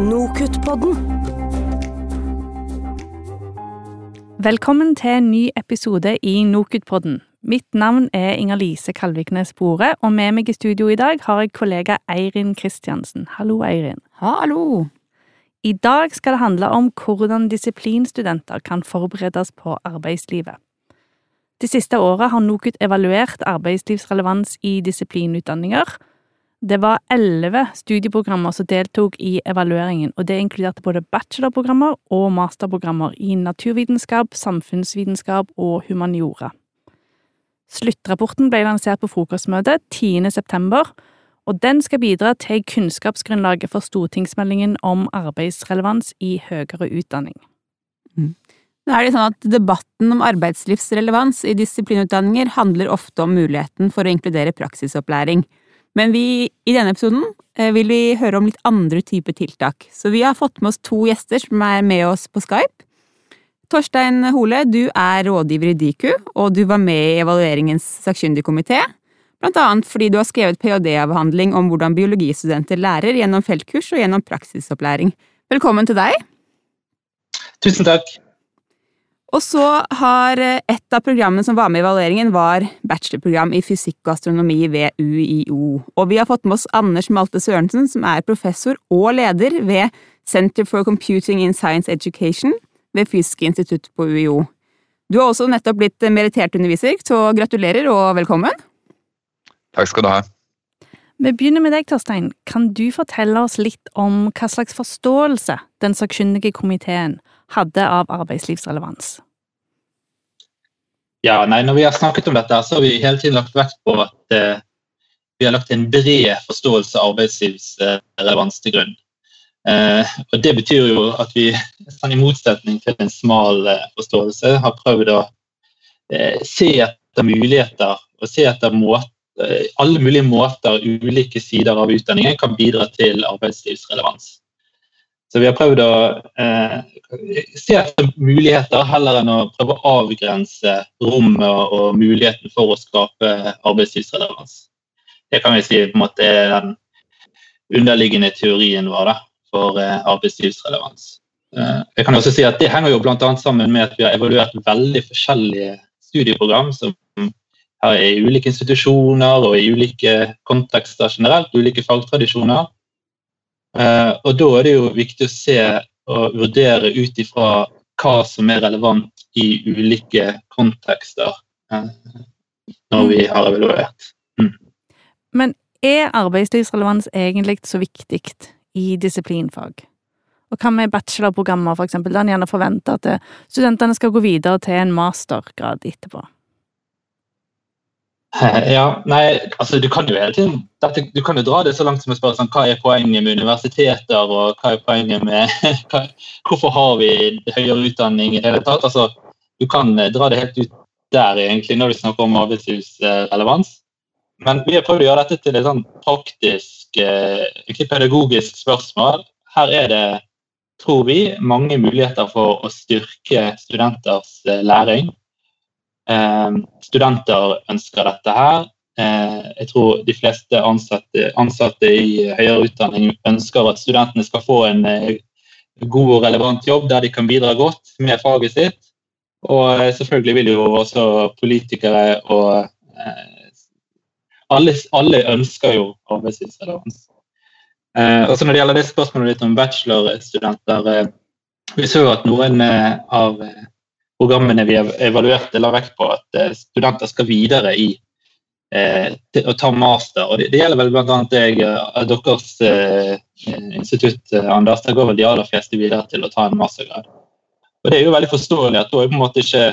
Nokutt-podden. Velkommen til en ny episode i Nokutt-podden. Mitt navn er Inger-Lise Kalviknes Bore, og med meg i studio i dag har jeg kollega Eirin Kristiansen. Hallo, Eirin. Hallo! I dag skal det handle om hvordan disiplinstudenter kan forberedes på arbeidslivet. De siste året har NOKUT evaluert arbeidslivsrelevans i disiplinutdanninger. Det var elleve studieprogrammer som deltok i evalueringen, og det inkluderte både bachelorprogrammer og masterprogrammer i naturvitenskap, samfunnsvitenskap og humaniora. Sluttrapporten ble lansert på frokostmøtet 10. september, og den skal bidra til kunnskapsgrunnlaget for stortingsmeldingen om arbeidsrelevans i høyere utdanning. Nå er det sånn at Debatten om arbeidslivsrelevans i disiplinutdanninger handler ofte om muligheten for å inkludere praksisopplæring. Men vi, i denne episoden eh, vil vi høre om litt andre typer tiltak. Så vi har fått med oss to gjester som er med oss på Skype. Torstein Hole, du er rådgiver i Diku, og du var med i evalueringens sakkyndigkomité. Blant annet fordi du har skrevet ph.d.-avhandling om hvordan biologistudenter lærer gjennom feltkurs og gjennom praksisopplæring. Velkommen til deg. Tusen takk. Og så har eh, et av programmene som var med i evalueringen, var bachelorprogram i fysikk og astronomi ved UiO. Og vi har fått med oss Anders Malte Sørensen, som er professor og leder ved Center for Computing in Science Education ved Fysisk institutt på UiO. Du har også nettopp blitt merittert underviser, så gratulerer og velkommen. Takk skal du ha. Vi begynner med deg, Torstein. Kan du fortelle oss litt om hva slags forståelse den sakkyndige komiteen hadde av arbeidslivsrelevans? Ja, nei, Når vi har snakket om dette, så har vi hele tiden lagt vekt på at eh, vi har lagt en bred forståelse av arbeidslivsrelevans til grunn. Eh, og Det betyr jo at vi, sånn i motsetning til en smal eh, forståelse, har prøvd å eh, se etter muligheter og se etter måter, alle mulige måter ulike sider av utdanningen kan bidra til arbeidslivsrelevans. Så vi har prøvd å eh, se etter muligheter heller enn å prøve å avgrense rommet og muligheten for å skape arbeidslivsrelevans. Det kan vi si på en måte er den underliggende teorien vår da, for eh, arbeidslivsrelevans. Eh, jeg kan også si at Det henger jo annet sammen med at vi har evaluert veldig forskjellige studieprogram som i ulike institusjoner og i ulike kontekster generelt, ulike fagtradisjoner. Eh, og Da er det jo viktig å se og vurdere ut ifra hva som er relevant i ulike kontekster eh, når vi har evaluert. Mm. Men er arbeidslivsrelevans egentlig så viktig i disiplinfag? Og hva med bachelorprogrammer, eksempel, der en gjerne forventer at studentene skal gå videre til en mastergrad etterpå? Ja, nei, altså du kan jo hele tiden dette, du kan jo dra det så langt som å spørre sånn, hva er poenget med universiteter, og hva er poenget med hva, Hvorfor har vi høyere utdanning i det hele tatt? Altså, du kan eh, dra det helt ut der, egentlig, når vi snakker om arbeidslivsrelevans. Men vi har prøvd å gjøre dette til et sånn praktisk, eh, pedagogisk spørsmål. Her er det, tror vi, mange muligheter for å styrke studenters eh, læring. Eh, studenter ønsker dette her. Eh, jeg tror de fleste ansatte, ansatte, i høyere utdanning ønsker at studentene skal få en eh, god og relevant jobb der de kan bidra godt med faget sitt. Og selvfølgelig vil jo også politikere og alle, alle ønsker jo arbeidslivsrelevans. Også når det gjelder det spørsmålet litt om bachelorstudenter, vi så at noen av programmene vi evaluerte, la vekt på at eh, studenter skal videre i eh, å ta master. og Det, det gjelder vel bl.a. eh, deres eh, institutt, eh, Anders. Der går vel de aller fleste videre til å ta en mastergrad. Og Det er jo veldig forståelig at da er på en måte ikke,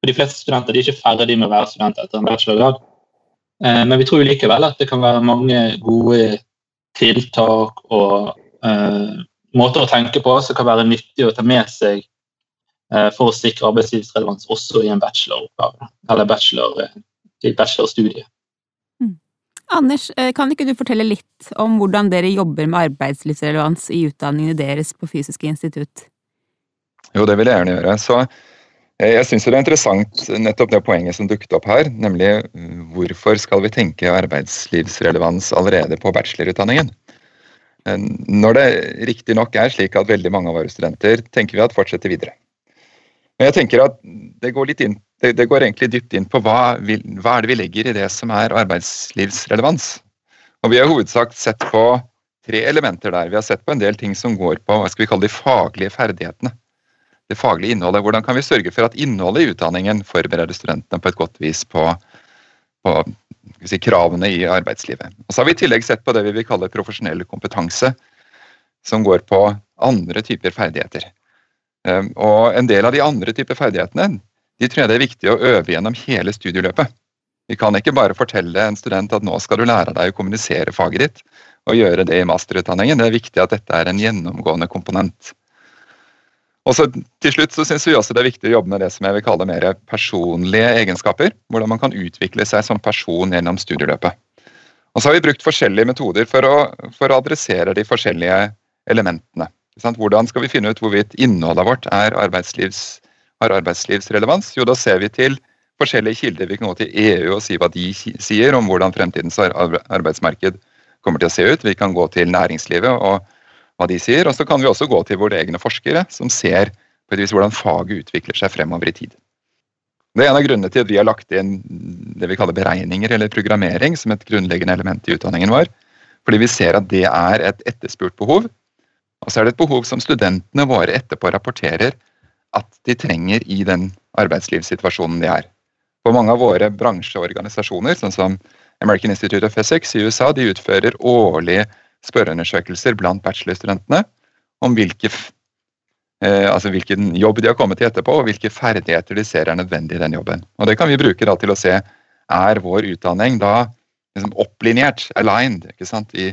for de fleste studenter de er ikke ferdig med å være studenter etter en bachelorgrad. Eh, men vi tror likevel at det kan være mange gode tiltak og måter å tenke på som kan være nyttig å ta med seg for å sikre arbeidslivsrelevans også i en bacheloroppgave, eller bachelor, eh, i bachelorstudiet. Mm. Anders, eh, kan ikke du fortelle litt om hvordan dere jobber med arbeidslivsrelevans i utdanningene deres på Fysiske institutt? Jo, det vil jeg gjerne gjøre. Så jeg syns det er interessant nettopp det poenget som dukket opp her, nemlig hvorfor skal vi tenke arbeidslivsrelevans allerede på bachelorutdanningen? Når det riktignok er slik at veldig mange av våre studenter tenker vi at fortsetter videre. Men jeg tenker at det går, inn, det, det går egentlig dypt inn på hva, vi, hva, er det vi legger i det som er arbeidslivsrelevans. Og Vi har hovedsak sett på tre elementer der. Vi har sett på en del ting som går på hva skal vi kalle de faglige ferdighetene. Det faglige innholdet. Hvordan kan vi sørge for at innholdet i utdanningen forbereder studentene på et godt vis på, på si, kravene i arbeidslivet. Og Så har vi i tillegg sett på det vi vil kalle profesjonell kompetanse, som går på andre typer ferdigheter. Ehm, og En del av de andre typer ferdighetene de tror jeg det er viktig å øve gjennom hele studieløpet. Vi kan ikke bare fortelle en student at nå skal du lære deg å kommunisere faget ditt, og gjøre det i masterutdanningen. Det er viktig at dette er en gjennomgående komponent. Og så Til slutt så syns vi også det er viktig å jobbe med det som jeg vil kalle mer personlige egenskaper. Hvordan man kan utvikle seg som person gjennom studieløpet. Og så har vi brukt forskjellige metoder for å, for å adressere de forskjellige elementene. Hvordan skal vi finne ut hvorvidt innholdet vårt arbeidslivs, har arbeidslivsrelevans? Jo, da ser vi til forskjellige kilder. Vi kan gå til EU og si hva de sier om hvordan fremtidens arbeidsmarked kommer til å se ut. Vi kan gå til næringslivet og hva de sier. Og så kan vi også gå til våre egne forskere, som ser på et vis hvordan faget utvikler seg fremover i tid. Det er en av grunnene til at vi har lagt inn det vi kaller beregninger eller programmering som et grunnleggende element i utdanningen vår. Fordi vi ser at det er et etterspurt behov og så er det et behov som studentene våre etterpå rapporterer at de trenger i den arbeidslivssituasjonen de er. For mange av våre bransjeorganisasjoner, sånn som American Institute of Physics i USA, de utfører årlige spørreundersøkelser blant bachelorstudentene om hvilke, eh, altså hvilken jobb de har kommet til etterpå, og hvilke ferdigheter de ser er nødvendig i den jobben. Og Det kan vi bruke da til å se er vår utdanning da liksom opplinjert, aligned, ikke sant, i,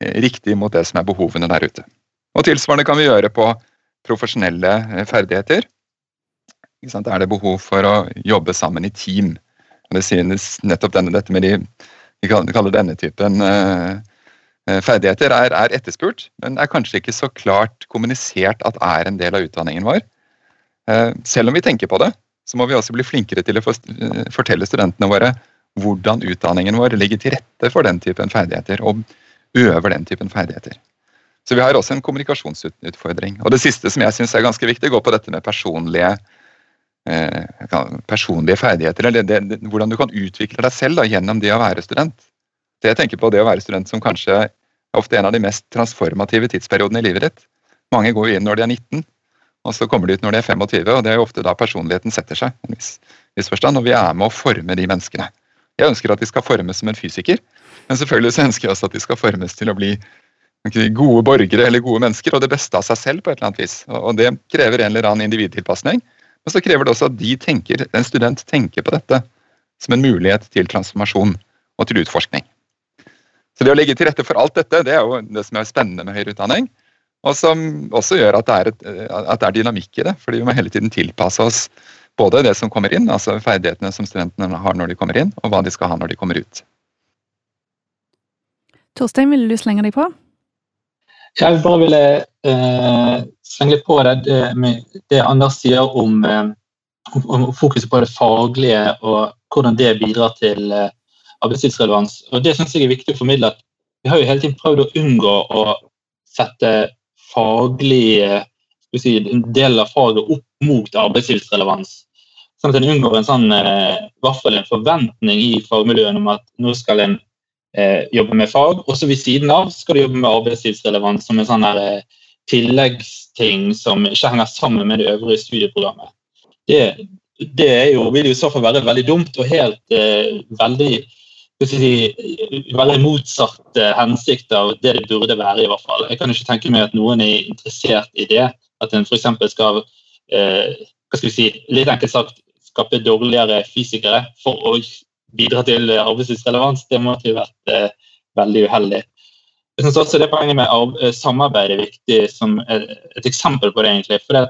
eh, riktig mot det som er behovene der ute. Og tilsvarende kan vi gjøre på profesjonelle eh, ferdigheter. Er det behov for å jobbe sammen i team? Det synes nettopp denne, dette med de vi kaller denne typen uh, ferdigheter er, er, etterspurt, men er kanskje ikke så klart kommunisert at er en del av utdanningen vår. Uh, selv om vi tenker på det, så må vi også bli flinkere til å fortelle studentene våre hvordan utdanningen vår legger til rette for den typen ferdigheter, og øver den typen ferdigheter. Så vi har også en kommunikasjonsutfordring. Og det siste som jeg syns er ganske viktig, går på dette med personlige, eh, personlige ferdigheter. Eller det, det, hvordan du kan utvikle deg selv da, gjennom det å være student. Det jeg tenker på det å være student som kanskje er ofte en av de mest transformative tidsperiodene i livet ditt. Mange går inn når de er 19, og så kommer de ut når de er 25. og Det er jo ofte da personligheten setter seg. en viss, viss forstand, Og vi er med å forme de menneskene. Jeg ønsker at de skal formes som en fysiker, men selvfølgelig så ønsker jeg også at de skal formes til å bli gode borgere eller gode mennesker, og det beste av seg selv på et eller annet vis. Og Det krever en eller annen individtilpasning. Men så krever det også at de tenker, en student tenker på dette som en mulighet til transformasjon og til utforskning. Så det å legge til rette for alt dette, det er jo det som er spennende med høyere utdanning. Og som også gjør at det, er et, at det er dynamikk i det. fordi vi må hele tiden tilpasse oss både det som kommer inn, altså ferdighetene som studentene har når de kommer inn, og hva de skal ha når de kommer ut. Torstein, vil du slenge deg på? Jeg bare ville eh, slenge på det, det, det Anders sier om, eh, om, fokuset på det faglige og hvordan det bidrar til eh, arbeidslivsrelevans. Og Det syns jeg er viktig å formidle. at Vi har jo hele tiden prøvd å unngå å sette faglige si, del av faget opp mot arbeidslivsrelevans. Sånn at en unngår en sånn, eh, hvert en forventning i fagmiljøene om at nå skal en eh, jobbe med fag. Og så ved siden av skal du jobbe med arbeidslivsrelevans som en sånn her, eh, tilleggsting som ikke henger sammen med det øvrige studieprogrammet. Det, det jo, vil jo i så fall være veldig dumt og helt eh, veldig si, veldig motsatt eh, hensikt av det det burde være. i hvert fall. Jeg kan ikke tenke meg at noen er interessert i det. At en f.eks. skal eh, hva skal vi si, litt enkelt sagt, skape dårligere fysikere for å bidra til arbeidslivsrelevans, det måtte jo vært eh, veldig uheldig. Jeg synes også det Poenget med eh, samarbeid er viktig som et eksempel på det. egentlig, for det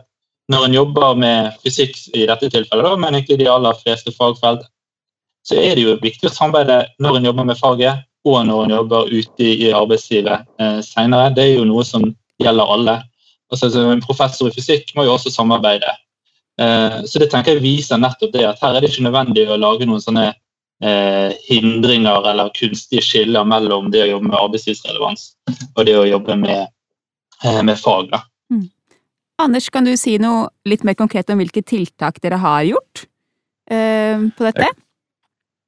Når en jobber med fysikk i dette tilfellet, men egentlig de aller fleste fagfelt, så er det jo viktig å samarbeide når en jobber med faget og når en jobber ute i arbeidslivet eh, senere. Det er jo noe som gjelder alle. Altså, en professor i fysikk må jo også samarbeide. Eh, så det tenker jeg viser nettopp det at her er det ikke nødvendig å lage noen sånne eh, hindringer eller kunstige skiller mellom det å jobbe med arbeidslivsrelevans og det å jobbe med, eh, med fag. Da. Mm. Anders, kan du si noe litt mer konkret om hvilke tiltak dere har gjort eh, på dette?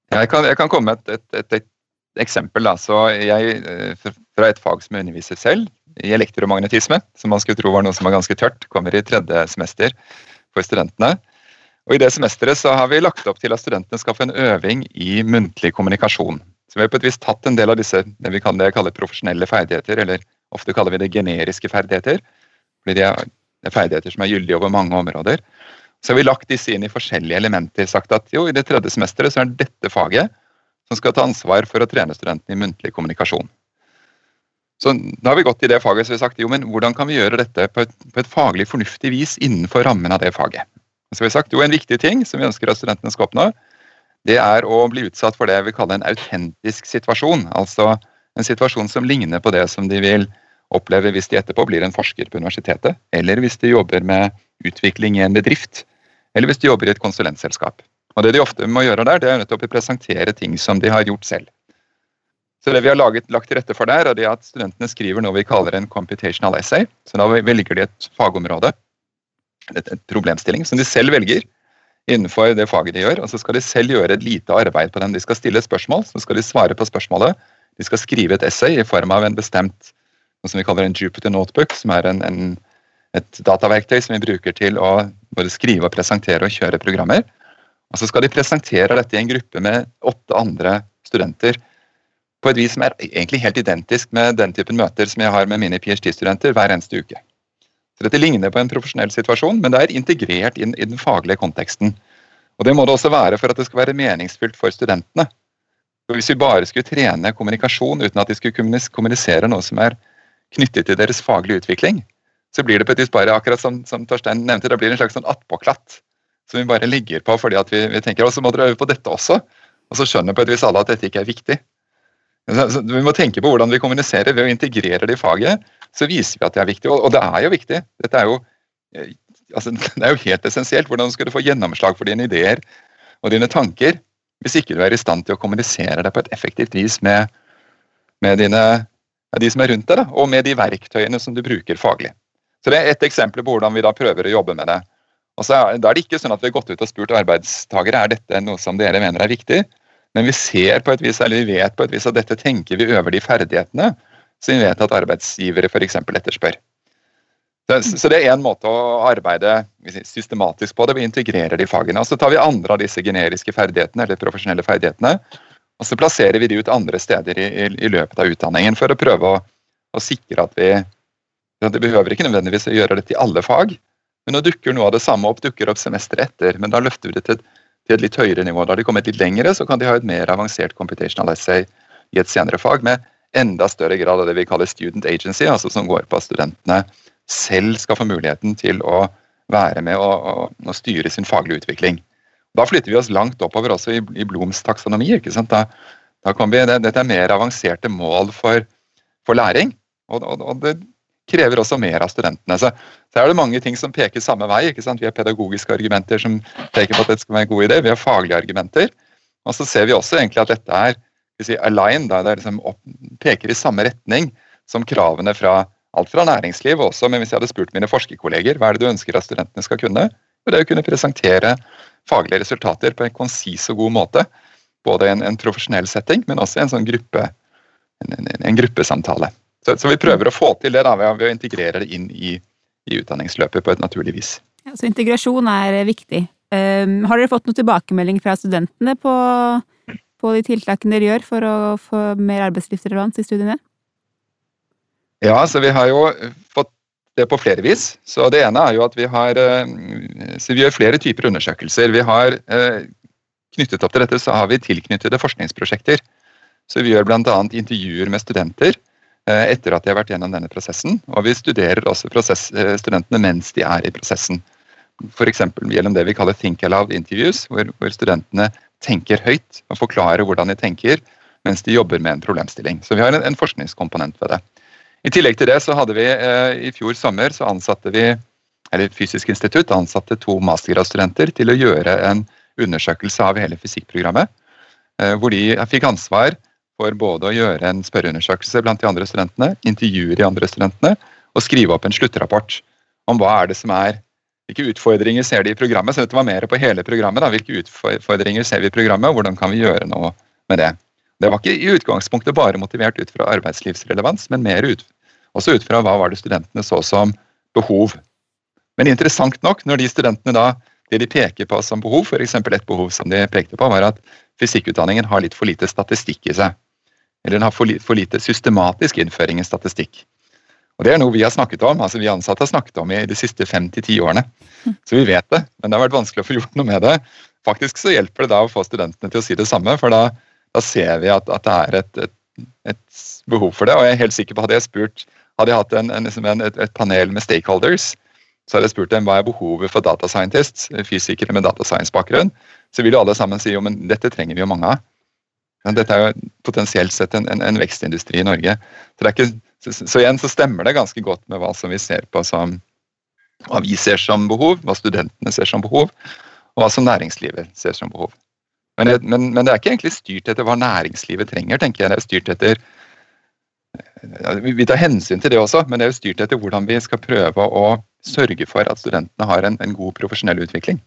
Jeg kan, jeg kan komme med et, et, et, et eksempel. Da. Så jeg, eh, fra et fag som jeg underviser selv, i elektromagnetisme, som man skulle tro var noe som var ganske tørt, kommer i tredje semester for studentene. Og I det semesteret så har vi lagt opp til at studentene skal få en øving i muntlig kommunikasjon. Så Vi har på et vis tatt en del av disse det vi kan det kalle profesjonelle ferdigheter, eller ofte kaller vi det generiske ferdigheter. fordi de er ferdigheter som er gyldige over mange områder. Så har vi lagt disse inn i forskjellige elementer. Sagt at jo, i det tredje semesteret så er det dette faget som skal ta ansvar for å trene studentene i muntlig kommunikasjon. Så da har vi gått i det faget så vi har sagt jo, men hvordan kan vi gjøre dette på et, på et faglig fornuftig vis innenfor rammen av det faget. Så vi sagt jo, En viktig ting som vi ønsker at studentene skal oppnå, det er å bli utsatt for det vi kaller en autentisk situasjon. Altså en situasjon som ligner på det som de vil oppleve hvis de etterpå blir en forsker på universitetet, eller hvis de jobber med utvikling i en bedrift, eller hvis de jobber i et konsulentselskap. Og Det de ofte må gjøre der, det er nettopp å presentere ting som de har gjort selv. Så det vi har laget, lagt til rette for der, er at studentene skriver noe vi kaller en computational essay. Så da velger de et fagområde, et, problemstilling, som de selv velger innenfor det faget de gjør. Og så skal de selv gjøre et lite arbeid på den. De skal stille et spørsmål, så skal de svare på spørsmålet. De skal skrive et essay i form av en bestemt noe som vi kaller en Jupiter Notebook, som er en, en, et dataverktøy som vi bruker til å både skrive, og presentere og kjøre programmer. Og så skal de presentere dette i en gruppe med åtte andre studenter på et vis som er egentlig helt identisk med den typen møter som jeg har med mine PhD-studenter hver eneste uke. Så Dette ligner på en profesjonell situasjon, men det er integrert inn i den faglige konteksten. Og Det må det også være for at det skal være meningsfylt for studentene. For hvis vi bare skulle trene kommunikasjon uten at de skulle kommunisere noe som er knyttet til deres faglige utvikling, så blir det på et vis bare akkurat som, som Torstein nevnte, det blir en slags sånn attpåklatt som vi bare ligger på fordi at vi, vi tenker at så må dere øve på dette også. Og så skjønner på et vis alle at dette ikke er viktig. Så vi må tenke på hvordan vi kommuniserer. Ved å integrere det i faget, så viser vi at det er viktig. Og det er jo viktig. Dette er jo, eh, altså, det er jo helt essensielt. Hvordan skal du få gjennomslag for dine ideer og dine tanker hvis ikke du er i stand til å kommunisere det på et effektivt vis med, med dine, de som er rundt deg, og med de verktøyene som du bruker faglig. Så Det er et eksempel på hvordan vi da prøver å jobbe med det. Og så er, Da er det ikke sånn at vi har gått ut og spurt arbeidstakere er dette noe som dere mener er viktig. Men vi ser på et vis, eller vi vet på et vis at dette tenker vi øver de ferdighetene som vi vet at arbeidsgivere f.eks. etterspør. Så det er én måte å arbeide systematisk på det. Vi integrerer de fagene. og Så tar vi andre av disse generiske ferdighetene eller profesjonelle ferdighetene, og så plasserer vi de ut andre steder i, i, i løpet av utdanningen for å prøve å, å sikre at vi Det behøver ikke nødvendigvis å gjøre dette i alle fag, men nå dukker noe av det samme opp dukker opp semesteret etter. Men da løfter vi det til til et litt høyere nivå. Da har de kommet litt lengre, så kan de ha et mer avansert computational essay i et senere fag med enda større grad av det vi kaller student agency, altså som går på at studentene selv skal få muligheten til å være med og, og, og styre sin faglige utvikling. Da flytter vi oss langt oppover også i, i Blooms taksonomi. ikke sant? Da, da vi, det, dette er mer avanserte mål for, for læring. Og, og, det krever også mer av studentene. Så, så er det mange ting som peker samme vei. ikke sant? Vi har pedagogiske argumenter som peker på at dette skal være en god idé. Vi har faglige argumenter. Og så ser vi også egentlig at dette er si, align, da, det liksom opp, peker i samme retning som kravene fra alt fra næringsliv også. Men hvis jeg hadde spurt mine forskerkolleger hva er det du ønsker at studentene skal kunne, og det å kunne presentere faglige resultater på en konsis og god måte. Både i en, en profesjonell setting, men også i en sånn gruppe, en, en gruppesamtale. Så, så, vi prøver å få til det da, ved å integrere det inn i, i utdanningsløpet på et naturlig vis. Ja, så integrasjon er viktig. Um, har dere fått noen tilbakemelding fra studentene på, på, de tiltakene dere gjør for å få mer arbeidslivsrelevans i studiene? Ja, så vi har jo fått det på flere vis. Så Det ene er jo at vi har eh, så vi gjør flere typer undersøkelser. Vi har eh, Knyttet opp til dette så har vi tilknyttede forskningsprosjekter. Så Vi gjør bl.a. intervjuer med studenter Eh, etter at de har vært gjennom denne prosessen. Og vi studerer også prosess, studentene mens de er i prosessen. F.eks. gjennom det vi kaller think aloud interviews, hvor, hvor, studentene tenker høyt og forklarer hvordan de tenker mens de jobber med en problemstilling. Så vi har en, en forskningskomponent ved det. I tillegg til det så hadde vi eh, i fjor sommer så ansatte vi eller Fysisk institutt ansatte to mastergradsstudenter til å gjøre en undersøkelse av hele fysikkprogrammet. hvor de fikk ansvar for både å gjøre en spørreundersøkelse blant de andre studentene, intervjue de andre studentene og skrive opp en sluttrapport om hva er det som er hvilke utfordringer ser de i programmet. Så dette var mer på hele programmet. Da. Hvilke utfordringer ser vi i programmet, og hvordan kan vi gjøre noe med det. Det var ikke i utgangspunktet bare motivert ut fra arbeidslivsrelevans, men mer ut, også ut fra hva var det studentene så som behov. Men interessant nok, når de studentene da det de peker på som behov, f.eks. et behov som de pekte på, var at fysikkutdanningen har litt for lite statistikk i seg. Eller den har for, lite systematisk innføring i statistikk. Og Det er noe vi har snakket om, altså vi ansatte har snakket om i de siste fem til ti årene. Så vi vet det, men det har vært vanskelig å få gjort noe med det. Faktisk så hjelper det da å få studentene til å si det samme, for da, da ser vi at, at, det er et, et, et, behov for det. Og jeg er helt sikker på hadde jeg spurt, hadde jeg hatt en, en, en, et, et, panel med stakeholders, så hadde jeg spurt dem hva er behovet for data scientists, fysikere med data science-bakgrunn, så vil jo alle sammen si jo, men dette trenger vi jo mange av. Dette er jo potensielt sett en, en, en vekstindustri i Norge. Så, det er ikke, så, så, igjen så stemmer det ganske godt med hva som vi ser på som hva vi ser som behov, hva studentene ser som behov, og hva som næringslivet ser som behov. Men, men, men det er ikke egentlig styrt etter hva næringslivet trenger, tenker jeg. Det er styrt etter Vi tar hensyn til det også, men det er jo styrt etter hvordan vi skal prøve å sørge for at studentene har en, en god profesjonell utvikling.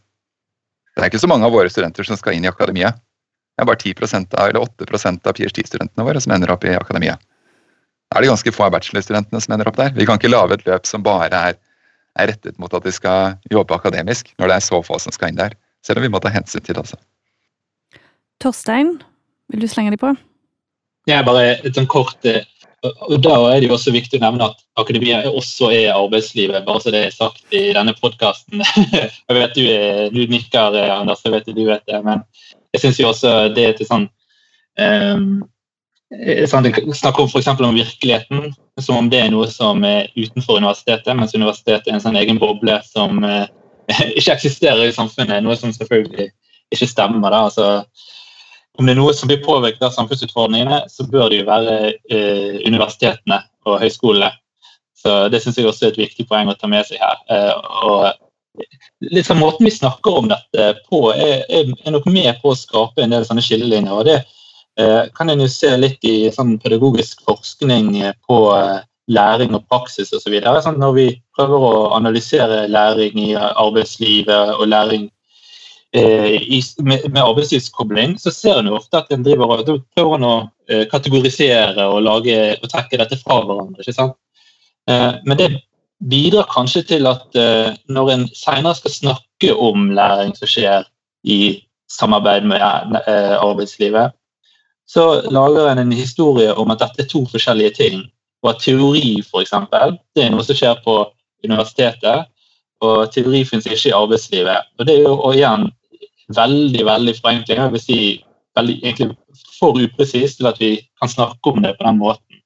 Det er ikke så mange av våre studenter som skal inn i akademia. Det er bare 10 av, eller 8% av PhD-studentene våre som ender opp i akademia. Er det ganske få av bachelorstudentene som ender opp der. Vi kan ikke lage et løp som bare er, er, rettet mot at de skal jobbe akademisk, når det er så få som skal inn der. Selv om vi må ta hensyn til det også. Torstein, vil du slenge deg på? Jeg bare et sånn kort eh, og Da er det jo også viktig å nevne at akademia også er arbeidslivet. bare så det er sagt i denne podkasten. Jeg vet du, du nikker, Anders, jeg vet du vet det. Men jeg syns jo også det er til sånn um, sånn, snakker f.eks. om virkeligheten, som om det er noe som er utenfor universitetet, mens universitetet er en sånn egen boble som eh, ikke eksisterer i samfunnet. Noe som selvfølgelig ikke stemmer. da, altså om det er noe som blir påvirket av samfunnsutfordringene, så bør det jo være eh, universitetene og høyskolene. Så Det syns jeg også er et viktig poeng å ta med seg her. Eh, og litt sånn Måten vi snakker om dette på, er, er, nok med på å skape en del sånne skillelinjer. og Det eh, kan en jo se litt i sånn pedagogisk forskning på eh, læring og praksis osv. Sånn, når vi prøver å analysere læring i arbeidslivet og læring eh, med, arbeidslivskobling, så ser en ofte at en driver og prøver å eh, kategorisere og, lage, og trekke dette fra hverandre. ikke sant? Eh, men det bidrar kanskje til at når en senere skal snakke om læring som skjer i samarbeid med arbeidslivet, så lager en en historie om at dette er to forskjellige ting. Og at teori, f.eks., det er noe som skjer på universitetet, og teori finnes ikke i arbeidslivet. Og det er jo og igjen veldig veldig forenkling. Jeg vil si veldig, egentlig for upresist til at vi kan snakke om det på den måten.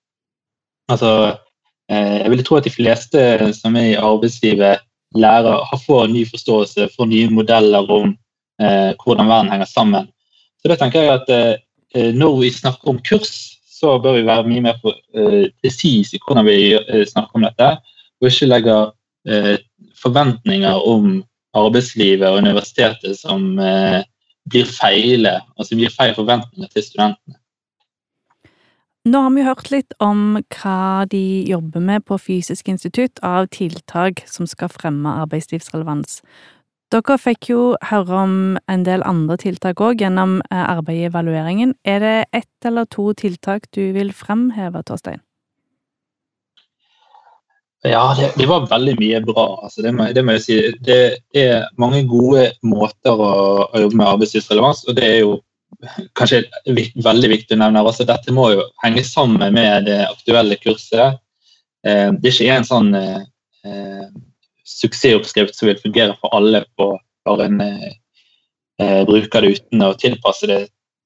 Altså, Eh, jeg vil tro at de fleste som er i arbeidslivet, lærer, har får ny forståelse, får nye modeller om eh, hvordan verden henger sammen. Så da tenker jeg at eh, Når vi snakker om kurs, så bør vi være mye mer eh, presise i hvordan vi eh, snakker om dette, og ikke legge eh, forventninger om arbeidslivet og universitetet som blir feile, altså gir feil forventninger til studentene. Nå har vi hørt litt om hva de jobber med på Fysisk institutt av tiltak som skal fremme arbeidslivsrelevans. Dere fikk jo høre om en del andre tiltak òg gjennom eh, arbeidet i evalueringen. Er det ett eller to tiltak du vil fremheve, Torstein? Ja, det, det, var veldig mye bra. Altså, det, må, det, må, jeg si. Det er mange gode måter å, å jobbe med arbeidslivsrelevans, og det er jo kanskje veldig viktig å nevne altså Dette må jo henge sammen med det aktuelle kurset. Eh, det er ikke en sånn eh, suksessoppskrift som vil fungere for alle på bare en eh, bruker det uten å tilpasse det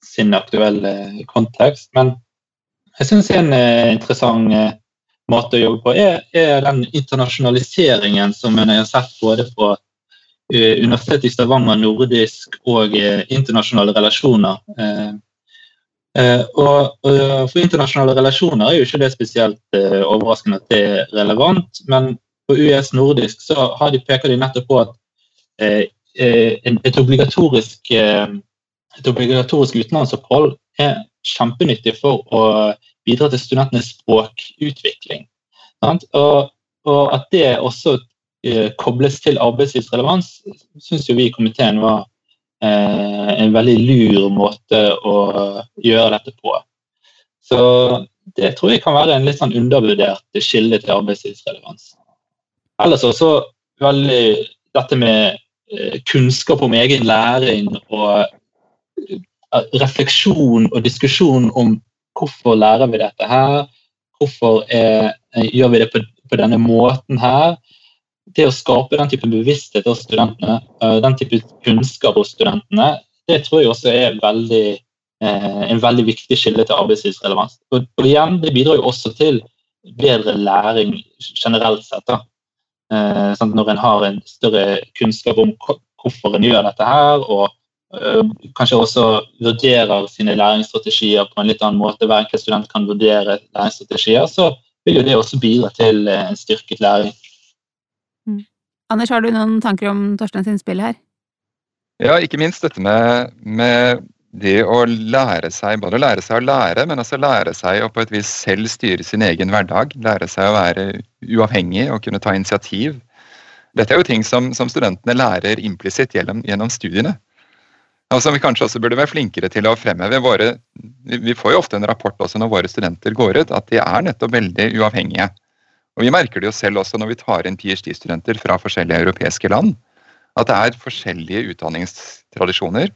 sin aktuelle kontekst. Men jeg syns en eh, interessant eh, måte å jobbe på er, er den internasjonaliseringen som en har sett både fra Eh, Universitetet i Stavanger, nordisk og eh, internasjonale relasjoner. Eh, og For internasjonale relasjoner er jo ikke det spesielt overraskende at det er relevant, men på US nordisk så de, peker de nettopp på at et obligatorisk et obligatorisk utenlandsopphold er kjempenyttig for å bidra til studentenes språkutvikling. Og, og, at det også eh, kobles til arbeidslivsrelevans, syns vi i komiteen var eh, en veldig lur måte å gjøre dette på. Så det tror jeg kan være en litt sånn undervurdert kilde til arbeidslivsrelevans. Ellers også veldig dette med eh, kunnskap om egen læring og eh, refleksjon og diskusjon om hvorfor lærer vi dette her, hvorfor er, eh, gjør vi det på, på, denne måten her. Det å skape den type bevissthet hos studentene, den type kunnskap hos studentene, det tror jeg også er veldig en veldig viktig skille til arbeidslivsrelevans. Og, og, igjen, Det bidrar jo også til bedre læring generelt sett. da. Eh, sånn når en har en større kunnskap om hvorfor en gjør dette her, og øh, kanskje også vurderer sine læringsstrategier på en litt annen måte, hver enkelt student kan vurdere læringsstrategier, så vil jo det også bidra til en styrket læring. Mm. Anders, har du noen tanker om Torsteins innspill her? Ja, ikke minst dette med, med det å lære seg både å lære seg å lære, men også lære seg å på et vis selv styre sin egen hverdag. Lære seg å være uavhengig og kunne ta initiativ. Dette er jo ting som, som studentene lærer implisitt gjennom, gjennom, studiene. Og som vi kanskje også burde være flinkere til å fremheve. Våre, vi får jo ofte en rapport også når våre studenter går ut, at de er nettopp veldig uavhengige. Og Vi merker det jo selv også når vi tar inn PhD-studenter fra forskjellige europeiske land. At det er forskjellige utdanningstradisjoner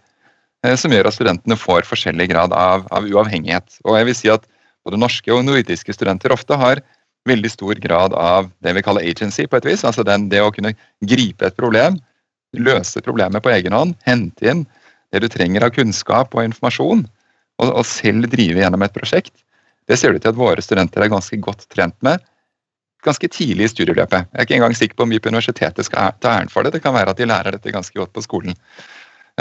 som gjør at studentene får forskjellig grad av, av, uavhengighet. Og jeg vil si at både norske og nordiske studenter ofte har veldig stor grad av det vi kaller agency, på et vis. Altså den, det å kunne gripe et problem, løse problemet på egen hånd, hente inn det du trenger av kunnskap og informasjon, og, og selv drive gjennom et prosjekt. Det ser det ut til at våre studenter er ganske godt trent med ganske tidlig i studieløpet. Jeg er ikke engang sikker på om vi på universitetet skal ta æren for det. Det kan være at de lærer dette ganske godt på skolen.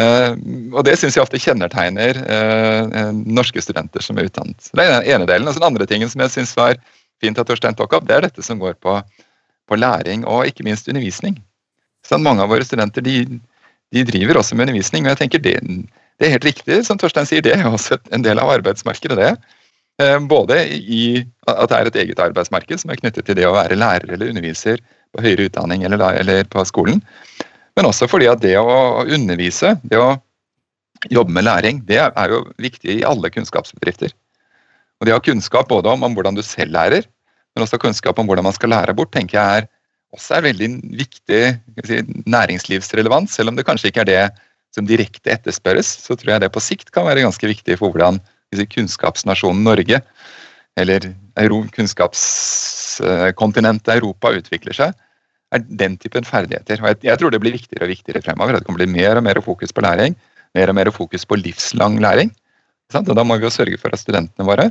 Uh, og Det syns jeg ofte kjennetegner uh, norske studenter som er utdannet. Det er den ene delen. Og den andre tingen som jeg syns var fint at Torstein tok opp, det er dette som går på, på læring og ikke minst undervisning. Så mange av våre studenter de, de, driver også med undervisning, og jeg tenker det, det, er helt riktig, som Torstein sier, det er også en del av arbeidsmarkedet. det. Både i at det er et eget arbeidsmarked som er knyttet til det å være lærer eller underviser på høyere utdanning eller, eller på skolen. Men også fordi at det å undervise, det å jobbe med læring, det er jo viktig i alle kunnskapsbedrifter. Og det å ha kunnskap både om, om, hvordan du selv lærer, men også kunnskap om hvordan man skal lære bort, tenker jeg er også er veldig viktig si, næringslivsrelevans. Selv om det kanskje ikke er det som direkte etterspørres, så tror jeg det på sikt kan være ganske viktig for hvordan si, kunnskapsnasjonen Norge, eller kunnskapskontinentet Europa, utvikler seg er den typen ferdigheter. Og jeg, jeg, tror det blir viktigere og viktigere fremover. Det kommer bli mer og mer fokus på læring. Mer og mer fokus på livslang læring. Og da må vi jo sørge for at studentene våre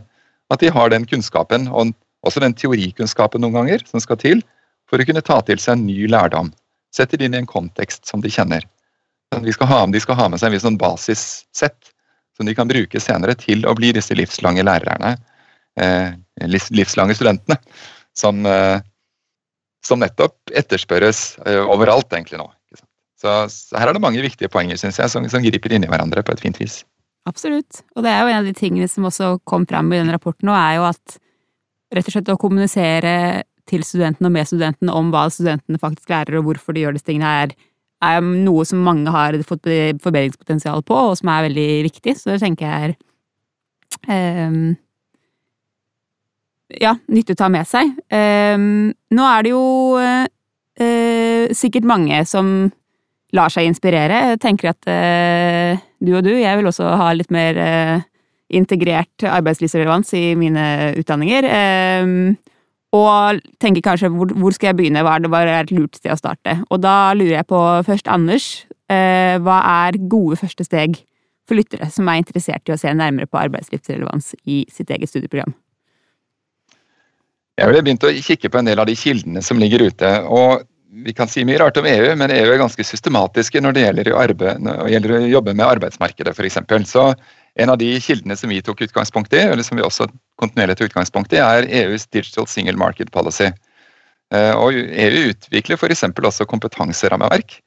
at de har den kunnskapen, og også den teorikunnskapen noen ganger, som skal til for å kunne ta til seg en ny lærdom. Sette det inn i en kontekst som de kjenner. De skal ha, de skal ha med seg en sånn basissett som de kan bruke senere til å bli disse livslange lærerne. Eh, livslange studentene. Som, eh, som nettopp etterspørres uh, overalt egentlig nå. Så, så, her er det mange viktige poenger synes jeg, som, som griper i hverandre på et fint vis. Absolutt. Og det er jo en av de tingene som også kom fram i den rapporten nå, er jo at rett og slett å kommunisere til studentene og med studentene om hva studentene faktisk lærer, og hvorfor de gjør disse tingene, er, er noe som mange har fått forbedringspotensial på, og som er veldig viktig. Så det tenker jeg er um, ja, nyttig å ta med seg. Um, nå er det jo uh, sikkert mange som lar seg inspirere. Jeg tenker at uh, du og du, jeg vil også ha litt mer integrert arbeidslivsrelevans i mine utdanninger. Um, og tenker kanskje hvor, hvor, skal jeg begynne, hva er det bare et lurt sted å starte? Og da lurer jeg på først Anders, hva er gode første steg for lyttere som er interessert i å se nærmere på arbeidslivsrelevans i sitt eget studieprogram? Jeg har begynt å kikke på en del av de kildene som ligger ute. og Vi kan si mye rart om EU, men EU er ganske systematiske når det gjelder å, når det gjelder å jobbe med arbeidsmarkedet f.eks. Så en av de kildene som vi tok utgangspunkt i, eller som vi også kontinuerlig tar utgangspunkt i, er EUs Digital Single Market Policy. Eh, og EU utvikler f.eks. også kompetanserammeverk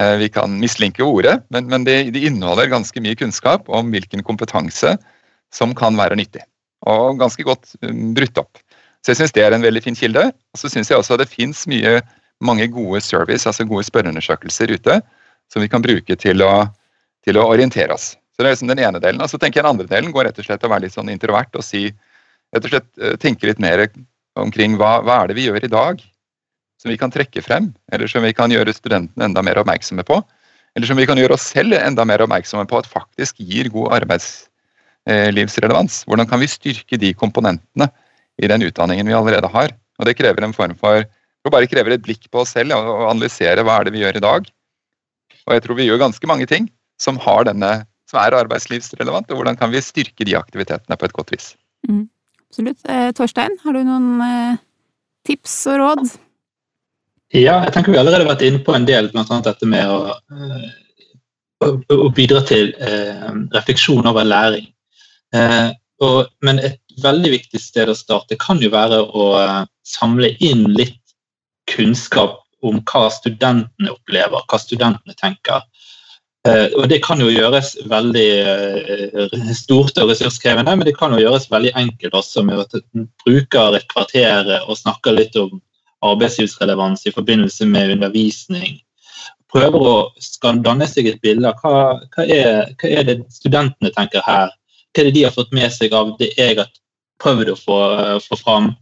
Eh, vi kan mislinke ordet, men, men det, det, inneholder ganske mye kunnskap om hvilken kompetanse som kan være nyttig. Og ganske godt um, brutt opp. Så jeg syns det er en veldig fin kilde. Og så syns jeg også det fins mange gode service, altså gode spørreundersøkelser ute, som vi kan bruke til å, til å orientere oss. Så det er liksom den ene delen. Og så tenker jeg den andre delen går rett og slett å være litt sånn introvert og si rett og slett eh, tenke litt mer omkring hva, hva er det vi gjør i dag som vi kan trekke frem, eller som vi kan gjøre studentene enda mer oppmerksomme på. Eller som vi kan gjøre oss selv enda mer oppmerksomme på at faktisk gir god arbeidslivsrelevans. Hvordan kan vi styrke de komponentene i den utdanningen vi allerede har? Og Det krever en form for det bare krever et blikk på oss selv og analysere hva er det vi gjør i dag. Og jeg tror vi gjør ganske mange ting som, denne, som er arbeidslivsrelevant, og hvordan kan vi styrke de aktivitetene på et godt vis. Mm. Absolutt. Eh, Torstein, har du noen eh, tips og råd? Ja, jeg tenker vi allerede har vært inne på en del, bl.a. dette med å, eh, å, å, bidra til eh, refleksjon over læring. Eh, og, men et veldig viktig sted å starte kan jo være å eh, samle inn litt kunnskap om hva studentene opplever, hva studentene tenker. Eh, og Det kan jo gjøres veldig eh, stort og ressurskrevende, men det kan jo gjøres veldig enkelt også med at en bruker et kvarter og snakker litt om arbeidslivsrelevans i forbindelse med undervisning. Prøver å danne seg et bilde av hva, hva, er, hva er det studentene tenker her. Hva er det de har fått med seg av det jeg har prøvd å få, få fram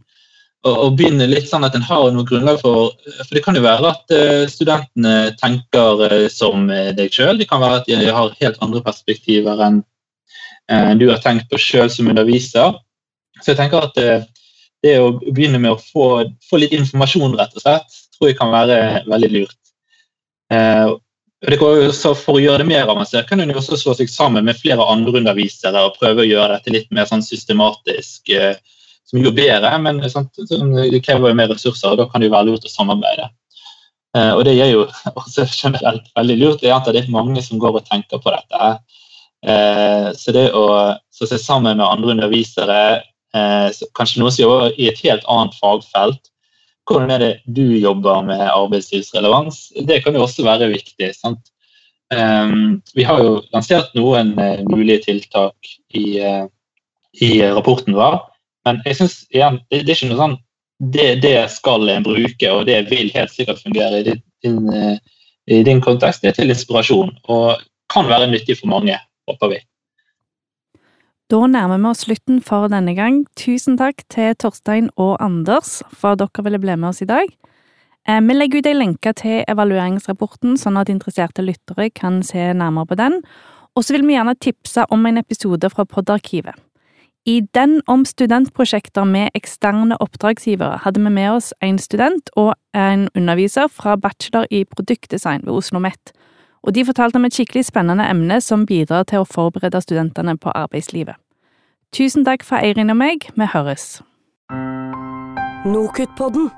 og, begynne litt sånn at en har noe grunnlag for For det kan jo være at uh, studentene tenker uh, som deg sjøl. Det kan være at de har helt andre perspektiver enn du har tenkt på sjøl som underviser. Så jeg tenker at det å begynne med å få, få, litt informasjon, rett og slett, tror jeg kan være veldig lurt. For å gjøre det mer avansert kan en også slå seg sammen med flere andre undervisere og prøve å gjøre dette litt mer sånn systematisk. Uh, som jo bedre, men sant, det krever jo mer ressurser, og da kan det jo være lurt å samarbeide. Eh, og det gjør jo også generelt veldig lurt. Jeg antar det er mange som går og tenker på dette. Eh, så det å se sammen med andre undervisere, eh, kanskje noen som jobber i et helt annet fagfelt, hvordan er det du jobber med arbeidslivsrelevans? Det kan jo også være viktig. sant? Um, vi har jo lansert noen uh, mulige tiltak i, uh, i rapporten vår. Men jeg synes, igjen, det, det, er ikke noe sånn det, det, skal en bruke, og det vil helt sikkert fungere i din, din, eh, i din kontekst. Det er til inspirasjon og kan være nyttig for mange, håper vi. Da nærmer vi oss slutten for denne gang. Tusen takk til Torstein og Anders for at dere ville bli med oss i dag. Eh, vi legger ut ei lenke til evalueringsrapporten, sånn at interesserte lyttere kan se nærmere på den. Og så vil vi gjerne tipse om en episode fra Podarkivet. I den om studentprosjekter med eksterne oppdragsgivere hadde vi med oss en student og en underviser fra bachelor i produktdesign ved Oslo OsloMet, og de fortalte om et skikkelig spennende emne som bidrar til å forberede studentene på arbeidslivet. Tusen takk fra Eirin og meg, vi høres. NOKUT-podden